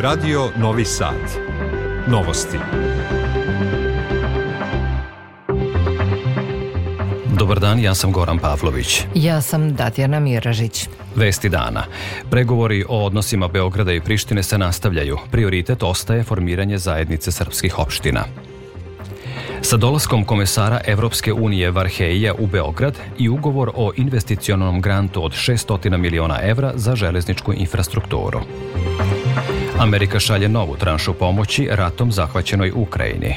Radio Novi Sad. Novosti. Dobar dan, ja sam Goran Pavlović. Ja sam Tatjana Miražić. Vesti dana. Pregovori o odnosima Beograda i Prištine se nastavljaju. Prioritet ostaje formiranje zajednice srpskih opština. Sa dolaskom komesara Evropske unije Varheija u Beograd i ugovor o investicionalnom grantu od 600 miliona evra za železničku infrastrukturu. Amerika šalje novu tranšu pomoći ratom zahvaćenoj Ukrajini.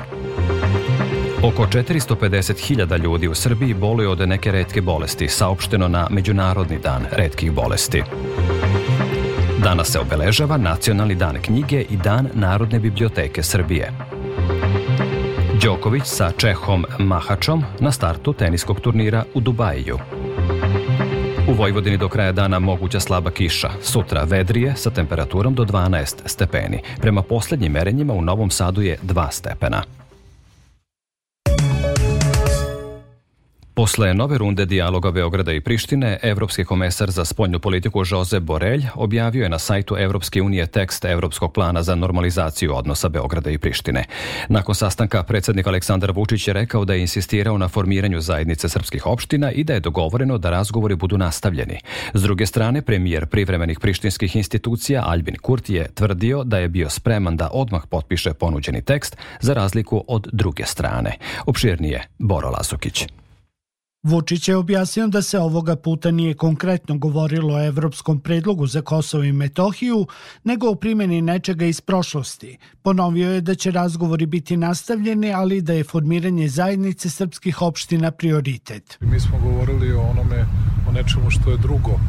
Oko 450.000 ljudi u Srbiji boluje od neke redke bolesti, saopšteno na Međunarodni dan redkih bolesti. Danas se obeležava Nacionalni dan knjige i Dan Narodne biblioteke Srbije. Đoković sa Čehom Mahačom na startu teniskog turnira u Dubajiju. U Vojvodini do kraja dana moguća slaba kiša. Sutra vedrije sa temperaturom do 12 stepeni. Prema poslednjim merenjima u Novom Sadu je 2 stepena. Posle nove runde dijaloga Beograda i Prištine, Evropski komesar za spoljnu politiku Jose Borelj objavio je na sajtu Evropske unije tekst Evropskog plana za normalizaciju odnosa Beograda i Prištine. Nakon sastanka, predsednik Aleksandar Vučić je rekao da je insistirao na formiranju zajednice srpskih opština i da je dogovoreno da razgovori budu nastavljeni. S druge strane, premijer privremenih prištinskih institucija Albin Kurti je tvrdio da je bio spreman da odmah potpiše ponuđeni tekst za razliku od druge strane. Opširnije, Boro Lazukić. Vučić je objasnio da se ovoga puta nije konkretno govorilo o evropskom predlogu za Kosovo i Metohiju, nego o primjeni nečega iz prošlosti. Ponovio je da će razgovori biti nastavljeni, ali da je formiranje zajednice srpskih opština prioritet. Mi smo govorili o onome, o nečemu što je drugo.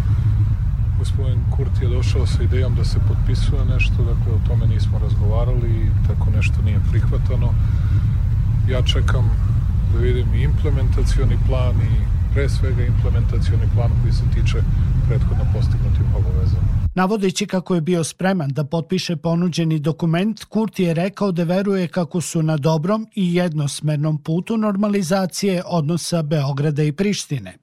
Gospodin Kurti je došao sa idejom da se potpisuje nešto, dakle o tome nismo razgovarali i tako nešto nije prihvatano. Ja čekam da vidim i implementacioni plan i pre svega implementacioni plan koji se tiče prethodno postignutim obavezama. Navodeći kako je bio spreman da potpiše ponuđeni dokument, Kurti je rekao da veruje kako su na dobrom i jednosmernom putu normalizacije odnosa Beograda i Prištine.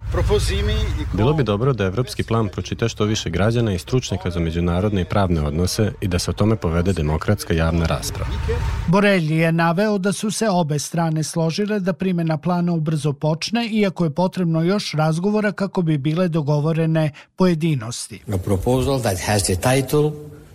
Bilo bi dobro da evropski plan pročita što više građana i stručnjaka za međunarodne i pravne odnose i da se o tome povede demokratska javna rasprava. Borelji je naveo da su se obe strane složile da primjena plana ubrzo počne, iako je potrebno još razgovora kako bi bile dogovorene pojedinosti. A proposal that title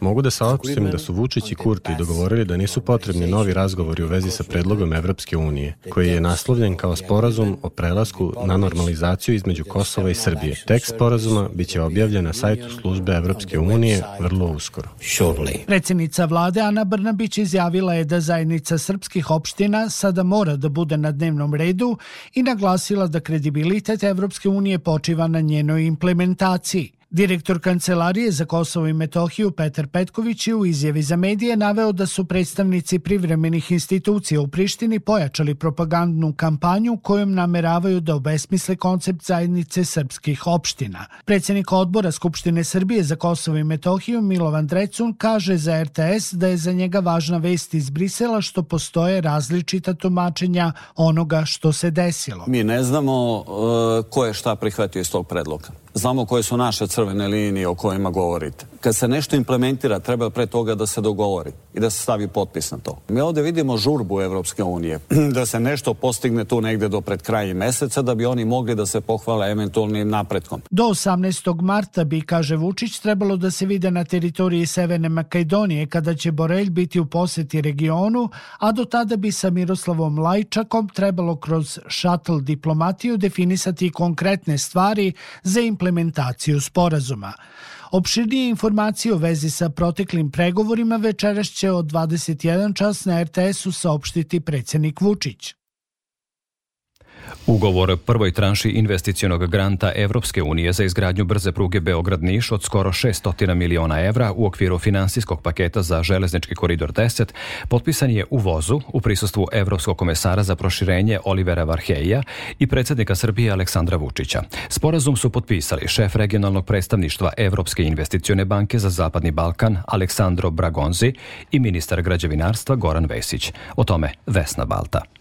Mogu da saopštim da su Vučić i Kurti dogovorili da nisu potrebni novi razgovori u vezi sa predlogom Evropske unije, koji je naslovljen kao sporazum o prelasku na normalizaciju između Kosova i Srbije. Tekst sporazuma biće objavljen na sajtu službe Evropske unije vrlo uskoro. Predsednica vlade Ana Brnabić izjavila je da zajednica srpskih opština sada mora da bude na dnevnom redu i naglasila da kredibilitet Evropske unije počiva na njenoj implementaciji. Direktor Kancelarije za Kosovo i Metohiju Petar Petković je u izjavi za medije naveo da su predstavnici privremenih institucija u Prištini pojačali propagandnu kampanju kojom nameravaju da obesmisle koncept zajednice srpskih opština. Predsednik odbora Skupštine Srbije za Kosovo i Metohiju Milovan Drecun kaže za RTS da je za njega važna vest iz Brisela što postoje različita tumačenja onoga što se desilo. Mi ne znamo uh, ko je šta prihvatio iz tog predloga znamo koje su naše crvene linije o kojima govorite. Kad se nešto implementira, treba pre toga da se dogovori i da se stavi potpis na to. Mi ovde vidimo žurbu Evropske unije, da se nešto postigne tu negde do pred kraja meseca, da bi oni mogli da se pohvale eventualnim napretkom. Do 18. marta bi, kaže Vučić, trebalo da se vide na teritoriji Severne Makedonije, kada će Borelj biti u poseti regionu, a do tada bi sa Miroslavom Lajčakom trebalo kroz šatl diplomatiju definisati konkretne stvari za implementaciju sporazuma. Opširnije informacije u vezi sa proteklim pregovorima večeras će od 21 čas na RTS-u saopštiti predsednik Vučić. Ugovor prvoj tranši investicionog granta Evropske unije za izgradnju brze pruge Beograd-Niš od skoro 600 miliona evra u okviru finansijskog paketa za železnički koridor 10 potpisan je u vozu u prisustvu Evropskog komesara za proširenje Olivera Varheja i predsednika Srbije Aleksandra Vučića. Sporazum su potpisali šef regionalnog predstavništva Evropske investicione banke za Zapadni Balkan Aleksandro Bragonzi i ministar građevinarstva Goran Vesić. O tome Vesna Balta.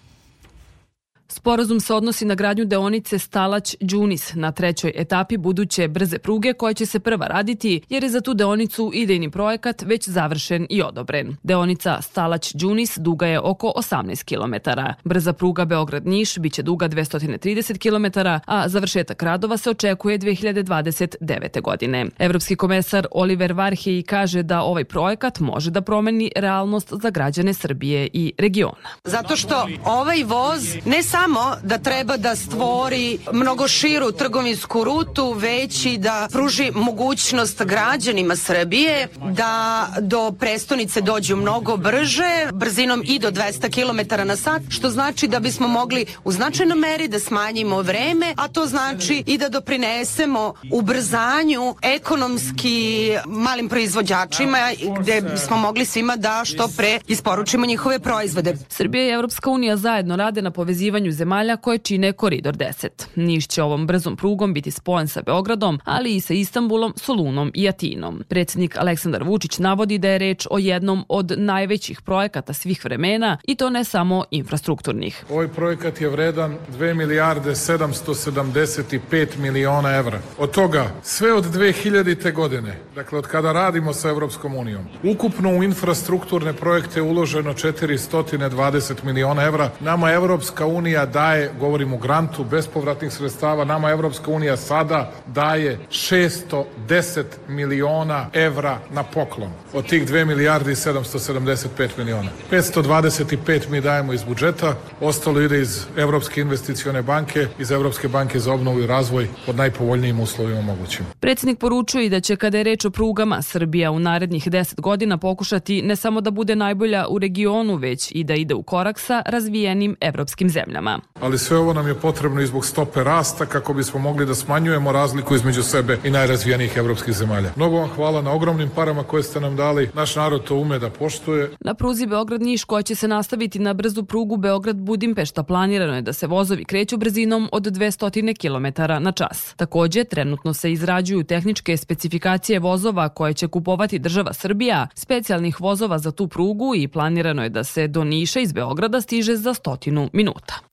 Sporazum se odnosi na gradnju deonice Stalać-Đunis na trećoj etapi buduće brze pruge koja će se prva raditi jer je za tu deonicu idejni projekat već završen i odobren. Deonica Stalać-Đunis duga je oko 18 km. Brza pruga Beograd-Niš biće duga 230 km, a završetak radova se očekuje 2029. godine. Evropski komesar Oliver Varhej kaže da ovaj projekat može da promeni realnost za građane Srbije i regiona. Zato što ovaj voz ne samo samo da treba da stvori mnogo širu trgovinsku rutu, već i da pruži mogućnost građanima Srbije da do prestonice dođu mnogo brže, brzinom i do 200 km na sat, što znači da bismo mogli u značajnoj meri da smanjimo vreme, a to znači i da doprinesemo ubrzanju ekonomski malim proizvođačima gde bismo mogli svima da što pre isporučimo njihove proizvode. Srbija i Evropska unija zajedno rade na povezivanju zemalja koje čine koridor 10. Niš će ovom brzom prugom biti spojen sa Beogradom, ali i sa Istanbulom, Solunom i Atinom. Predsednik Aleksandar Vučić navodi da je reč o jednom od najvećih projekata svih vremena i to ne samo infrastrukturnih. Ovaj projekat je vredan 2 milijarde 775 miliona evra. Od toga sve od 2000. godine, dakle od kada radimo sa Evropskom unijom, ukupno u infrastrukturne projekte je uloženo 420 miliona evra. Nama Evropska unija daje, govorim o grantu, bespovratnih sredstava, nama Evropska unija sada daje 610 miliona evra na poklon. Od tih 2 milijarde i 775 miliona. 525 mi dajemo iz budžeta, ostalo ide iz Evropske investicione banke, iz Evropske banke za obnovu i razvoj pod najpovoljnijim uslovima mogućim. Predsednik poručuje da će kada je reč o prugama Srbija u narednih 10 godina pokušati ne samo da bude najbolja u regionu, već i da ide u korak sa razvijenim evropskim zemljama ali sve ovo nam je potrebno i zbog stope rasta kako bismo mogli da smanjujemo razliku između sebe i najrazvijenijih evropskih zemalja. Mnogo vam hvala na ogromnim parama koje ste nam dali. Naš narod to ume da poštuje. Na pruzi Beograd-Niš koja će se nastaviti na brzu prugu Beograd-Budimpešta planirano je da se vozovi kreću brzinom od 200 km na čas. Takođe, trenutno se izrađuju tehničke specifikacije vozova koje će kupovati država Srbija, specijalnih vozova za tu prugu i planirano je da se do Niša iz Beograda stiže za stotinu minuta.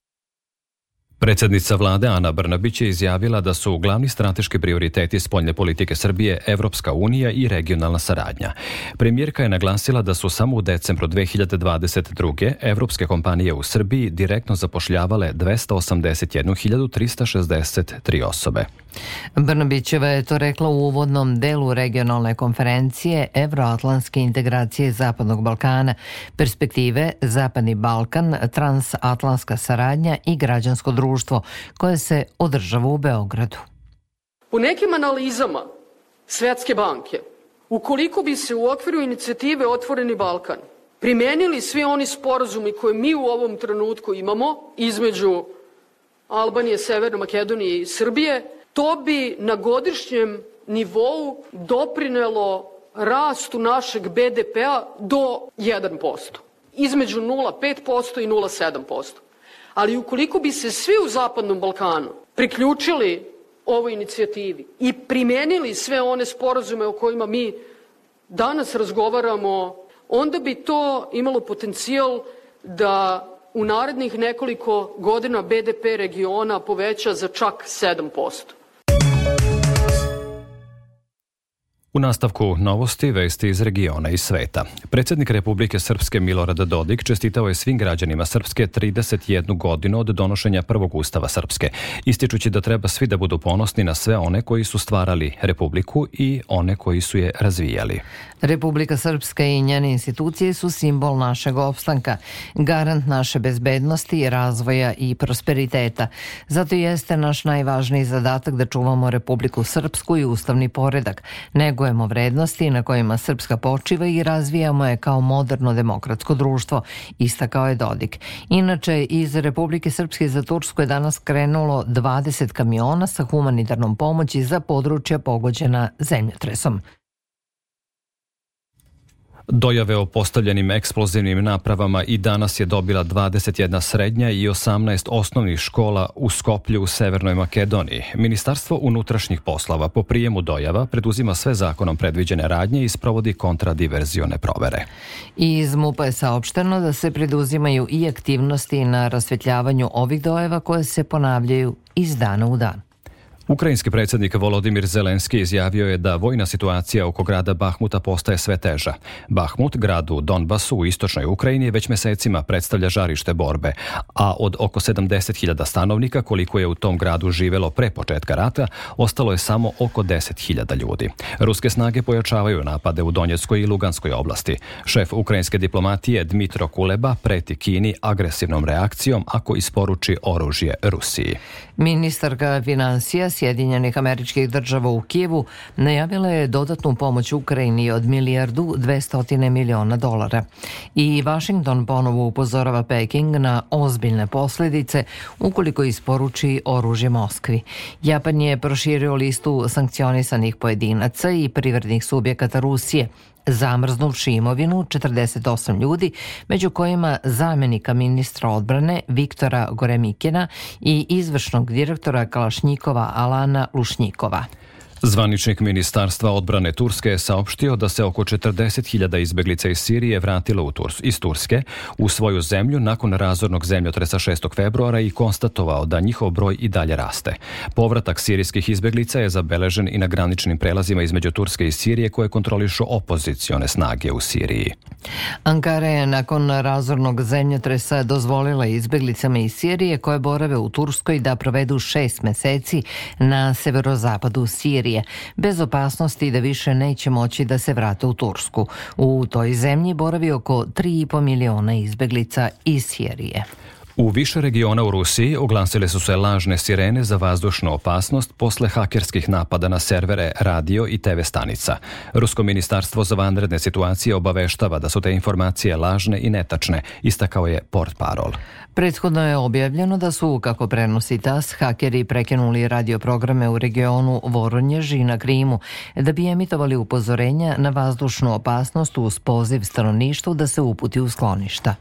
Predsednica vlade Ana Brnabić je izjavila da su glavni strateški prioriteti spoljne politike Srbije Evropska unija i regionalna saradnja. Premijerka je naglasila da su samo u decembru 2022. evropske kompanije u Srbiji direktno zapošljavale 281.363 osobe. Brnabićeva je to rekla u uvodnom delu regionalne konferencije Evroatlantske integracije Zapadnog Balkana, perspektive Zapadni Balkan, transatlantska saradnja i građansko društvo, koje se održava u Beogradu. U nekim analizama Svetske banke, ukoliko bi se u okviru inicijative Otvoreni Balkan primenili svi oni sporazumi koje mi u ovom trenutku imamo između Albanije, Severne Makedonije i Srbije, To bi na godišnjem nivou doprinelo rastu našeg BDP-a do 1%, između 0,5% i 0,7%. Ali ukoliko bi se svi u Zapadnom Balkanu priključili ovoj inicijativi i primenili sve one sporazume o kojima mi danas razgovaramo, onda bi to imalo potencijal da u narednih nekoliko godina BDP regiona poveća za čak 7%. U nastavku novosti vesti iz regiona i sveta. Predsednik Republike Srpske Milorad Dodik čestitao je svim građanima Srpske 31 godinu od donošenja prvog ustava Srpske, ističući da treba svi da budu ponosni na sve one koji su stvarali Republiku i one koji su je razvijali. Republika Srpska i njene institucije su simbol našeg opstanka, garant naše bezbednosti, razvoja i prosperiteta. Zato jeste naš najvažniji zadatak da čuvamo Republiku Srpsku i ustavni poredak, negujemo vrednosti na kojima Srpska počiva i razvijamo je kao moderno demokratsko društvo, istakao je Dodik. Inače, iz Republike Srpske za Tursku je danas krenulo 20 kamiona sa humanitarnom pomoći za područja pogođena zemljotresom. Dojave o postavljenim eksplozivnim napravama i danas je dobila 21 srednja i 18 osnovnih škola u Skoplju u Severnoj Makedoniji. Ministarstvo unutrašnjih poslova po prijemu dojava preduzima sve zakonom predviđene radnje i sprovodi kontradiverzione provere. Iz MUPA je saopšteno da se preduzimaju i aktivnosti na rasvetljavanju ovih dojava koje se ponavljaju iz dana u dan. Ukrajinski predsjednik Volodimir Zelenski izjavio je da vojna situacija oko grada Bahmuta postaje sve teža. Bahmut, grad u Donbasu u istočnoj Ukrajini, već mesecima predstavlja žarište borbe, a od oko 70.000 stanovnika koliko je u tom gradu živelo pre početka rata, ostalo je samo oko 10.000 ljudi. Ruske snage pojačavaju napade u Donjeckoj i Luganskoj oblasti. Šef ukrajinske diplomatije Dmitro Kuleba preti Kini agresivnom reakcijom ako isporuči oružje Rusiji. Ministarka financija Sjedinjenih američkih država u Kijevu najavila je dodatnu pomoć Ukrajini od milijardu 200 miliona dolara. I Washington ponovo upozorava Peking na ozbiljne posljedice ukoliko isporuči oružje Moskvi. Japan je proširio listu sankcionisanih pojedinaca i privrednih subjekata Rusije – zamrznuvši imovinu 48 ljudi, među kojima zamenika ministra odbrane Viktora Goremikina i izvršnog direktora Kalašnjikova Alana Lušnjikova. Zvaničnik Ministarstva odbrane Turske je saopštio da se oko 40.000 izbeglica iz Sirije vratilo u Turs, iz Turske u svoju zemlju nakon razornog zemljotresa 6. februara i konstatovao da njihov broj i dalje raste. Povratak sirijskih izbeglica je zabeležen i na graničnim prelazima između Turske i Sirije koje kontrolišu opozicione snage u Siriji. Ankara je nakon razornog zemljotresa dozvolila izbeglicama iz Sirije koje borave u Turskoj da provedu šest meseci na severozapadu Sirije, bez opasnosti da više neće moći da se vrate u Tursku. U toj zemlji boravi oko 3,5 miliona izbeglica iz Sirije. U više regiona u Rusiji oglasile su se lažne sirene za vazdušnu opasnost posle hakerskih napada na servere radio i TV stanica. Rusko ministarstvo za vanredne situacije obaveštava da su te informacije lažne i netačne, istakao je port parol. Prethodno je objavljeno da su, kako prenosi TAS, hakeri prekinuli radioprograme u regionu Voronjež i na Krimu, da bi emitovali upozorenja na vazdušnu opasnost uz poziv stanovništvu da se uputi u skloništa.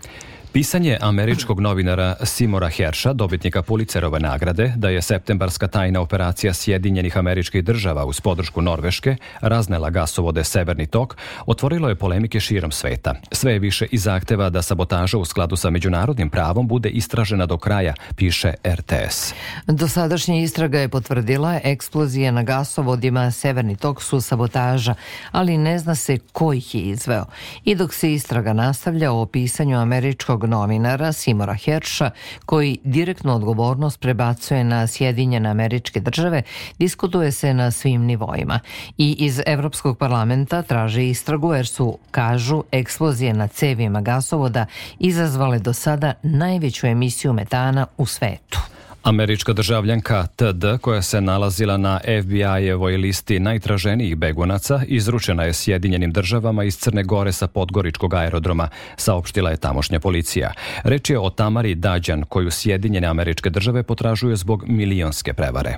Pisanje američkog novinara Simora Herša, dobitnika Pulicerove nagrade, da je septembarska tajna operacija Sjedinjenih američkih država uz podršku Norveške raznela gasovode Severni tok, otvorilo je polemike širom sveta. Sve je više i zahteva da sabotaža u skladu sa međunarodnim pravom bude istražena do kraja, piše RTS. Dosadašnja istraga je potvrdila eksplozije na gasovodima Severni tok su sabotaža, ali ne zna se ko ih je izveo. I dok se istraga nastavlja o pisanju američkog novinara Simora Herša, koji direktnu odgovornost prebacuje na Sjedinjene američke države, diskutuje se na svim nivoima. I iz Evropskog parlamenta traže istragu jer su, kažu, eksplozije na cevima gasovoda izazvale do sada najveću emisiju metana u svetu. Američka državljanka TD, koja se nalazila na FBI-evoj listi najtraženijih begunaca, izručena je Sjedinjenim državama iz Crne Gore sa Podgoričkog aerodroma, saopštila je tamošnja policija. Reč je o Tamari Dađan, koju Sjedinjene američke države potražuju zbog milionske prevare.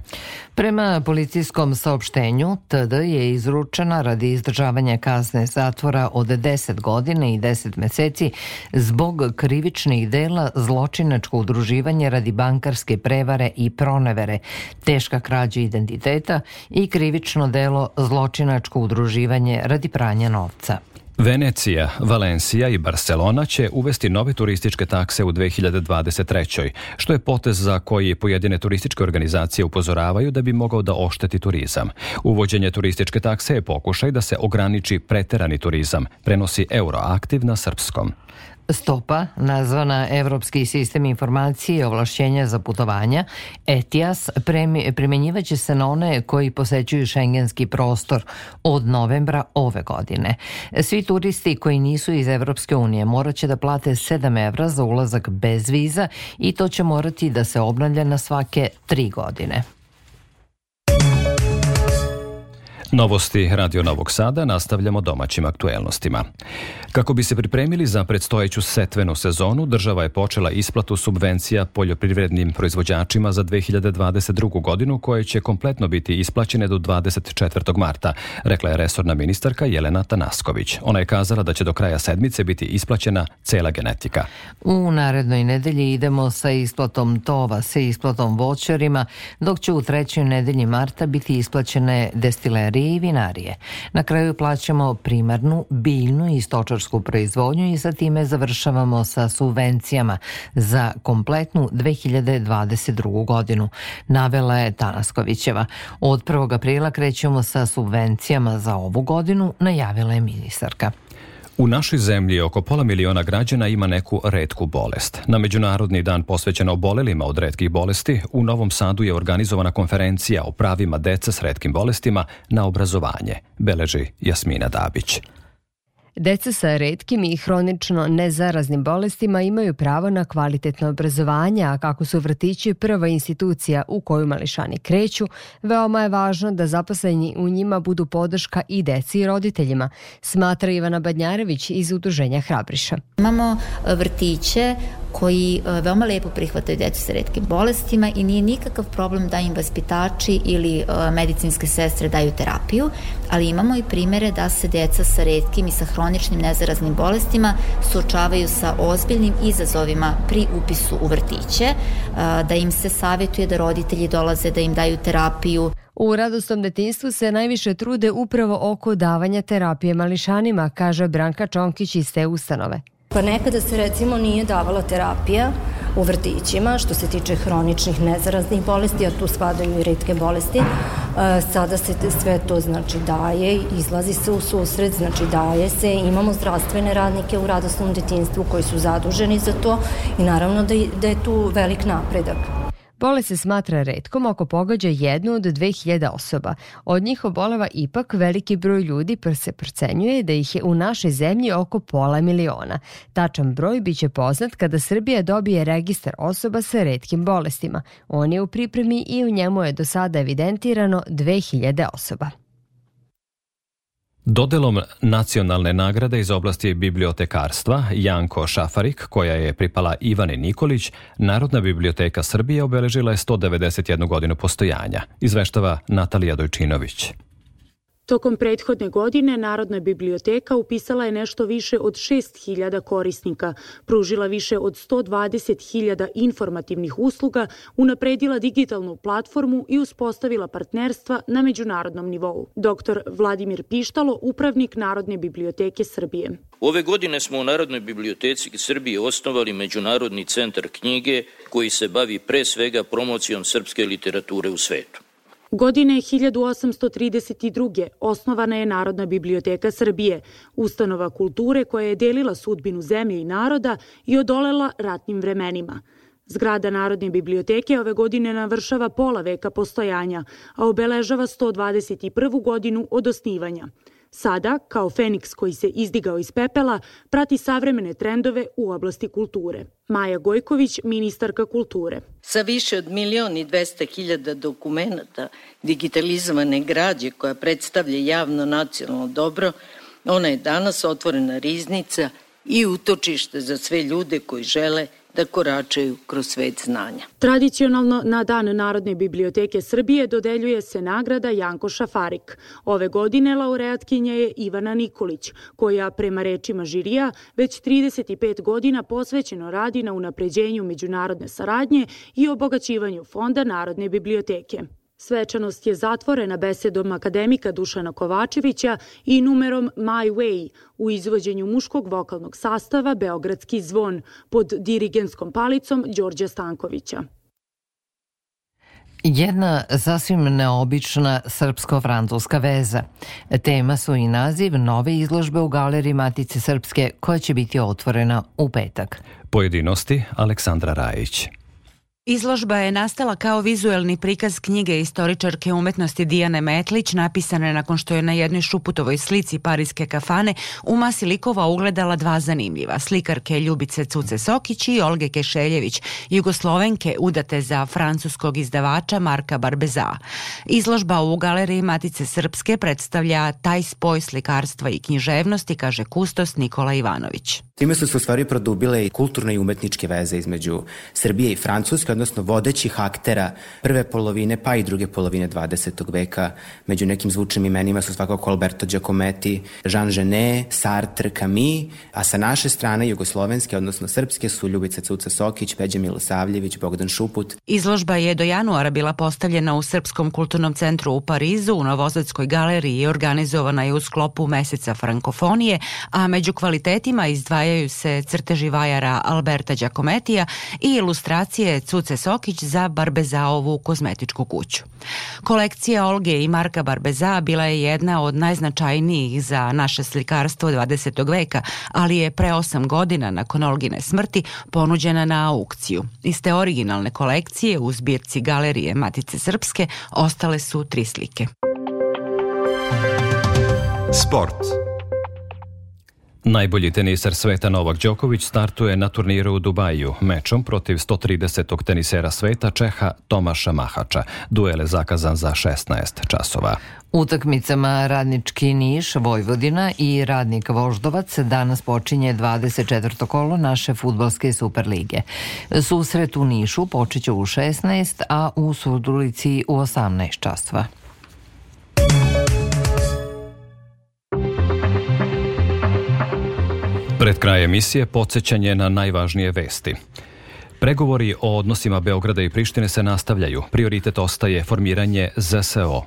Prema policijskom saopštenju, TD je izručena radi izdržavanja kazne zatvora od 10 godina i 10 meseci zbog krivičnih dela zločinačko udruživanje radi bankarske prevare i pronevere, teška krađa identiteta i krivično delo zločinačko udruživanje radi pranja novca. Venecija, Valencija i Barcelona će uvesti nove turističke takse u 2023. što je potez za koji pojedine turističke organizacije upozoravaju da bi mogao da ošteti turizam. Uvođenje turističke takse je pokušaj da se ograniči preterani turizam, prenosi Euroaktiv na srpskom. Stopa, nazvana Evropski sistem informacije i ovlašćenja za putovanja, ETIAS, primenjivaće se na one koji posećuju šengenski prostor od novembra ove godine. Svi turisti koji nisu iz Evropske unije morat će da plate 7 evra za ulazak bez viza i to će morati da se obnavlja na svake tri godine. Novosti Radio Novog Sada nastavljamo domaćim aktuelnostima. Kako bi se pripremili za predstojeću setvenu sezonu, država je počela isplatu subvencija poljoprivrednim proizvođačima za 2022. godinu koje će kompletno biti isplaćene do 24. marta, rekla je resorna ministarka Jelena Tanasković. Ona je kazala da će do kraja sedmice biti isplaćena cela genetika. U narednoj nedelji idemo sa isplatom tova, sa isplatom voćarima, dok će u trećoj nedelji marta biti isplaćene destilerije i vinarije. Na kraju plaćamo primarnu, biljnu i stočarsku proizvodnju i sa time završavamo sa subvencijama za kompletnu 2022. godinu, navela je Tanaskovićeva. Od 1. aprila krećemo sa subvencijama za ovu godinu, najavila je ministarka. U našoj zemlji oko pola miliona građana ima neku redku bolest. Na Međunarodni dan posvećen obolelima od redkih bolesti, u Novom Sadu je organizovana konferencija o pravima dece s redkim bolestima na obrazovanje, beleži Jasmina Dabić. Deca sa redkim i hronično nezaraznim bolestima imaju pravo na kvalitetno obrazovanje, a kako su vrtići prva institucija u koju mališani kreću, veoma je važno da zaposleni u njima budu podrška i deci i roditeljima, smatra Ivana Badnjarević iz Udruženja Hrabriša. Imamo vrtiće koji e, veoma lepo prihvataju decu sa redkim bolestima i nije nikakav problem da im vaspitači ili e, medicinske sestre daju terapiju, ali imamo i primere da se deca sa redkim i sa hroničnim nezaraznim bolestima suočavaju sa ozbiljnim izazovima pri upisu u vrtiće, e, da im se savjetuje da roditelji dolaze da im daju terapiju. U radostom detinstvu se najviše trude upravo oko davanja terapije mališanima, kaže Branka Čonkić iz te ustanove. Pa nekada se recimo nije davala terapija u vrtićima što se tiče hroničnih nezaraznih bolesti, a tu spadaju i redke bolesti. E, sada se sve to znači daje, izlazi se u susret, znači daje se, imamo zdravstvene radnike u radosnom detinstvu koji su zaduženi za to i naravno da, da je tu velik napredak. Bolest se smatra redkom ako pogađa jednu od 2000 osoba. Od njih oboleva ipak veliki broj ljudi pa se procenjuje da ih je u našoj zemlji oko pola miliona. Tačan broj biće poznat kada Srbija dobije registar osoba sa redkim bolestima. On je u pripremi i u njemu je do sada evidentirano 2000 osoba. Dodelom nacionalne nagrade iz oblasti bibliotekarstva Janko Šafarik, koja je pripala Ivane Nikolić, Narodna biblioteka Srbije obeležila je 191 godinu postojanja, izveštava Natalija Dojčinović. Tokom prethodne godine Narodna biblioteka upisala je nešto više od 6000 korisnika, pružila više od 120.000 informativnih usluga, unapredila digitalnu platformu i uspostavila partnerstva na međunarodnom nivou. Dr. Vladimir Pištalo, upravnik Narodne biblioteke Srbije. Ove godine smo u Narodnoj biblioteci Srbije osnovali Međunarodni centar knjige koji se bavi pre svega promocijom srpske literature u svetu. Godine 1832. osnovana je Narodna biblioteka Srbije, ustanova kulture koja je delila sudbinu zemlje i naroda i odolela ratnim vremenima. Zgrada Narodne biblioteke ove godine navršava pola veka postojanja, a obeležava 121. godinu od osnivanja – Sada, kao Feniks koji se izdigao iz pepela, prati savremene trendove u oblasti kulture. Maja Gojković, ministarka kulture. Sa više od milion i dvesta hiljada dokumenta digitalizovane građe koja predstavlja javno nacionalno dobro, ona je danas otvorena riznica i utočište za sve ljude koji žele da koračaju kroz svet znanja. Tradicionalno na Dan Narodne biblioteke Srbije dodeljuje se nagrada Janko Šafarik. Ove godine laureatkinja je Ivana Nikolić, koja prema rečima žirija već 35 godina posvećeno radi na unapređenju međunarodne saradnje i obogaćivanju Fonda Narodne biblioteke. Svečanost je zatvorena besedom akademika Dušana Kovačevića i numerom My Way u izvođenju muškog vokalnog sastava Beogradski zvon pod dirigenskom palicom Đorđa Stankovića. Jedna sasvim neobična srpsko-francuska veza. Tema su i naziv nove izložbe u galeriji Matice Srpske koja će biti otvorena u petak. Pojedinosti Aleksandra Rajić. Izložba je nastala kao vizuelni prikaz knjige istoričarke umetnosti Dijane Metlić, napisane nakon što je na jednoj šuputovoj slici parijske kafane u masi likova ugledala dva zanimljiva, slikarke Ljubice Cuce Sokić i Olge Kešeljević, jugoslovenke udate za francuskog izdavača Marka Barbeza. Izložba u galeriji Matice Srpske predstavlja taj spoj slikarstva i književnosti, kaže kustos Nikola Ivanović. Time su se u stvari produbile i kulturne i umetničke veze između Srbije i Francuske, odnosno vodećih aktera prve polovine pa i druge polovine 20. veka. Među nekim zvučnim imenima su svakako Alberto Giacometti, Jean Genet, Sartre, Camus, a sa naše strane jugoslovenske, odnosno srpske su Ljubica Cuca Sokić, Peđa Milosavljević, Bogdan Šuput. Izložba je do januara bila postavljena u Srpskom kulturnom centru u Parizu, u Novozadskoj galeriji i organizovana je u sklopu meseca frankofonije, a među kvalitetima izdvajaju se crteži vajara Alberta Giacomettija i ilustracije Cuce Sokić za Barbezaovu kozmetičku kuću. Kolekcija Olge i Marka Barbeza bila je jedna od najznačajnijih za naše slikarstvo 20. veka, ali je pre osam godina nakon Olgine smrti ponuđena na aukciju. Iz te originalne kolekcije u zbirci Galerije Matice Srpske ostale su tri slike. Sport. Najbolji tenisar sveta Novak Đoković startuje na turniru u Dubaju mečom protiv 130. tenisera sveta Čeha Tomaša Mahača. Duel je zakazan za 16 časova. Utakmicama Radnički Niš, Vojvodina i Radnik Voždovac danas počinje 24. kolo naše futbalske superlige. Susret u Nišu počeće u 16, a u Surdulici u 18 časova. Pred kraj emisije podsjećanje na najvažnije vesti. Pregovori o odnosima Beograda i Prištine se nastavljaju. Prioritet ostaje formiranje ZSO.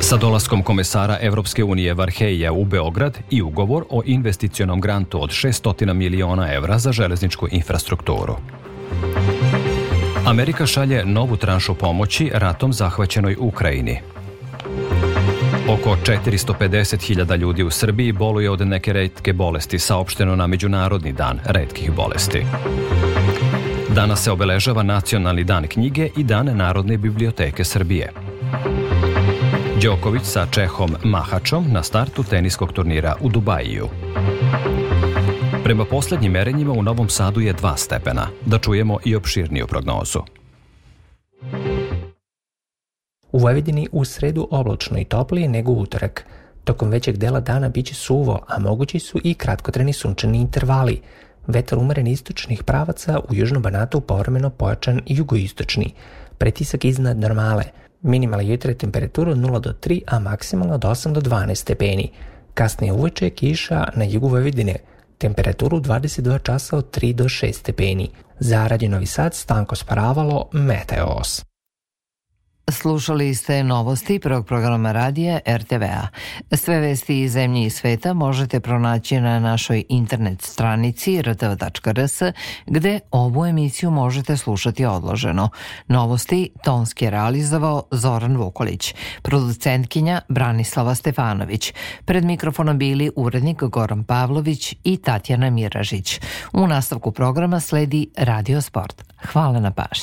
Sa dolaskom komesara Evropske unije Varheija u Beograd i ugovor o investicionom grantu od 600 miliona evra za železničku infrastrukturu. Amerika šalje novu tranšu pomoći ratom zahvaćenoj Ukrajini. Oko 450.000 ljudi u Srbiji boluje od neke redke bolesti, saopšteno na Međunarodni dan redkih bolesti. Danas se obeležava Nacionalni dan knjige i Dan Narodne biblioteke Srbije. Đoković sa Čehom Mahačom na startu teniskog turnira u Dubajiju. Prema poslednjim merenjima u Novom Sadu je 2 stepena. Da čujemo i opširniju prognozu. U Vojvodini u sredu oblačno i toplije nego utorak. Tokom većeg dela dana biće suvo, a mogući su i kratkotreni sunčani intervali. Vetar umeren istočnih pravaca u južnom banatu povremeno pojačan i jugoistočni. Pretisak iznad normale. Minimalna jutra temperaturu 0 do 3, a maksimalno od 8 do 12 stepeni. Kasnije uveče kiša na jugu Vojvodine. Temperaturu 22 časa od 3 do 6 stepeni. Za Radio Novi Sad Stanko Sparavalo, Meteos. Slušali ste novosti prvog programa radija RTV-a. Sve vesti iz zemlje i sveta možete pronaći na našoj internet stranici rtv.rs gde ovu emisiju možete slušati odloženo. Novosti tonski realizovao Zoran Vukolić, producentkinja Branislava Stefanović. Pred mikrofonom bili urednik Goran Pavlović i Tatjana Miražić. U nastavku programa sledi Radio Sport. Hvala na pažnji.